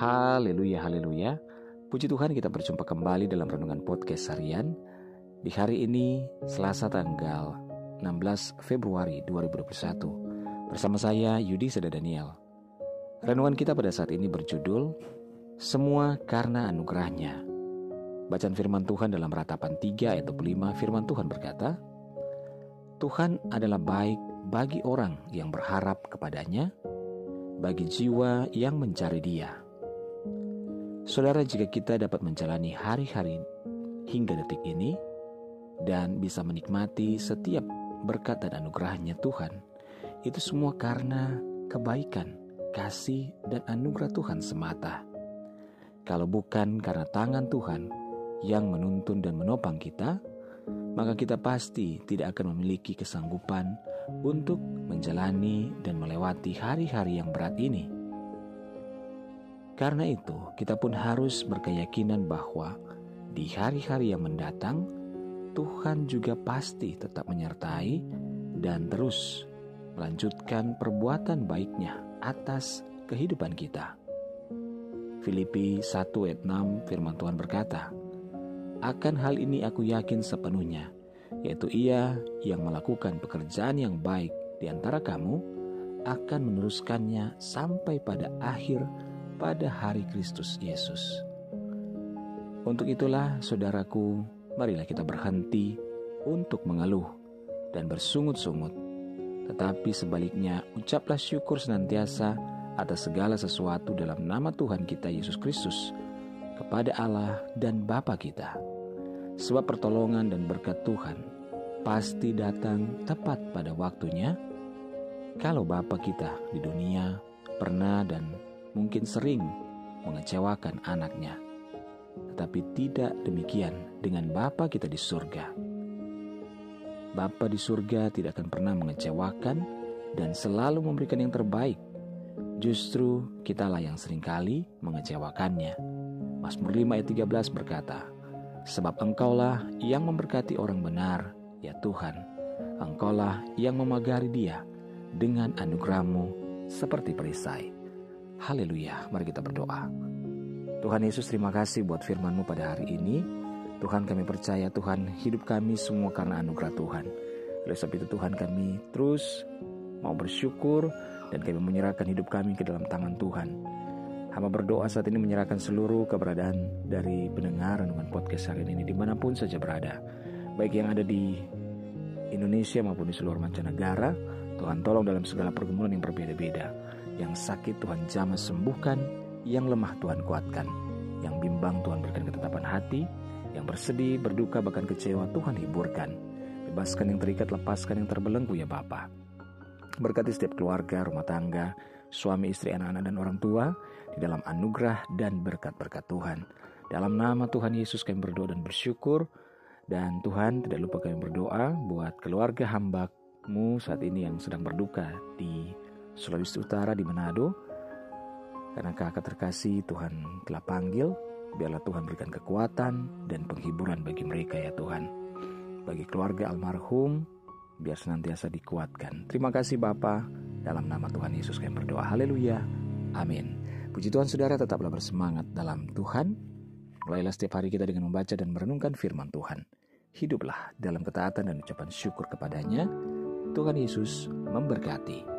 Haleluya, haleluya. Puji Tuhan kita berjumpa kembali dalam Renungan Podcast Harian. Di hari ini, Selasa tanggal 16 Februari 2021. Bersama saya, Yudi Seda Daniel. Renungan kita pada saat ini berjudul, Semua Karena Anugerahnya. Bacaan firman Tuhan dalam ratapan 3 ayat 25 firman Tuhan berkata, Tuhan adalah baik bagi orang yang berharap kepadanya, bagi jiwa yang mencari dia. Saudara, jika kita dapat menjalani hari-hari hingga detik ini dan bisa menikmati setiap berkat dan anugerahnya Tuhan, itu semua karena kebaikan, kasih, dan anugerah Tuhan semata. Kalau bukan karena tangan Tuhan yang menuntun dan menopang kita, maka kita pasti tidak akan memiliki kesanggupan untuk menjalani dan melewati hari-hari yang berat ini. Karena itu, kita pun harus berkeyakinan bahwa di hari-hari yang mendatang, Tuhan juga pasti tetap menyertai dan terus melanjutkan perbuatan baiknya atas kehidupan kita. Filipi 1 ayat 6 firman Tuhan berkata, Akan hal ini aku yakin sepenuhnya, yaitu ia yang melakukan pekerjaan yang baik di antara kamu akan meneruskannya sampai pada akhir pada hari Kristus Yesus. Untuk itulah, saudaraku, marilah kita berhenti untuk mengeluh dan bersungut-sungut, tetapi sebaliknya ucaplah syukur senantiasa atas segala sesuatu dalam nama Tuhan kita Yesus Kristus kepada Allah dan Bapa kita. Sebab pertolongan dan berkat Tuhan pasti datang tepat pada waktunya kalau Bapak kita di dunia pernah dan mungkin sering mengecewakan anaknya, tetapi tidak demikian dengan Bapa kita di surga. Bapa di surga tidak akan pernah mengecewakan dan selalu memberikan yang terbaik. Justru kitalah yang sering kali mengecewakannya. Mazmur 5 ayat 13 berkata, Sebab engkaulah yang memberkati orang benar, ya Tuhan. Engkaulah yang memagari dia dengan anugerahmu seperti perisai. Haleluya, mari kita berdoa. Tuhan Yesus terima kasih buat firman-Mu pada hari ini. Tuhan kami percaya Tuhan hidup kami semua karena anugerah Tuhan. Oleh sebab itu Tuhan kami terus mau bersyukur dan kami menyerahkan hidup kami ke dalam tangan Tuhan. Hamba berdoa saat ini menyerahkan seluruh keberadaan dari pendengar dengan podcast hari ini di mana pun saja berada. Baik yang ada di Indonesia maupun di seluruh mancanegara, Tuhan tolong dalam segala pergumulan yang berbeda-beda. Yang sakit Tuhan jamah sembuhkan, yang lemah Tuhan kuatkan, yang bimbang Tuhan berikan ketetapan hati, yang bersedih, berduka, bahkan kecewa Tuhan hiburkan. Bebaskan yang terikat, lepaskan yang terbelenggu ya Bapa. Berkati setiap keluarga, rumah tangga, suami, istri, anak-anak, dan orang tua di dalam anugerah dan berkat-berkat Tuhan. Dalam nama Tuhan Yesus kami berdoa dan bersyukur. Dan Tuhan tidak lupa kami berdoa buat keluarga hamba mu saat ini yang sedang berduka di Sulawesi Utara di Manado. Karena kakak terkasih Tuhan telah panggil, biarlah Tuhan berikan kekuatan dan penghiburan bagi mereka ya Tuhan. Bagi keluarga almarhum, biar senantiasa dikuatkan. Terima kasih Bapa, dalam nama Tuhan Yesus kami berdoa. Haleluya. Amin. Puji Tuhan saudara tetaplah bersemangat dalam Tuhan. Mulailah setiap hari kita dengan membaca dan merenungkan firman Tuhan. Hiduplah dalam ketaatan dan ucapan syukur kepadanya Tuhan Yesus memberkati.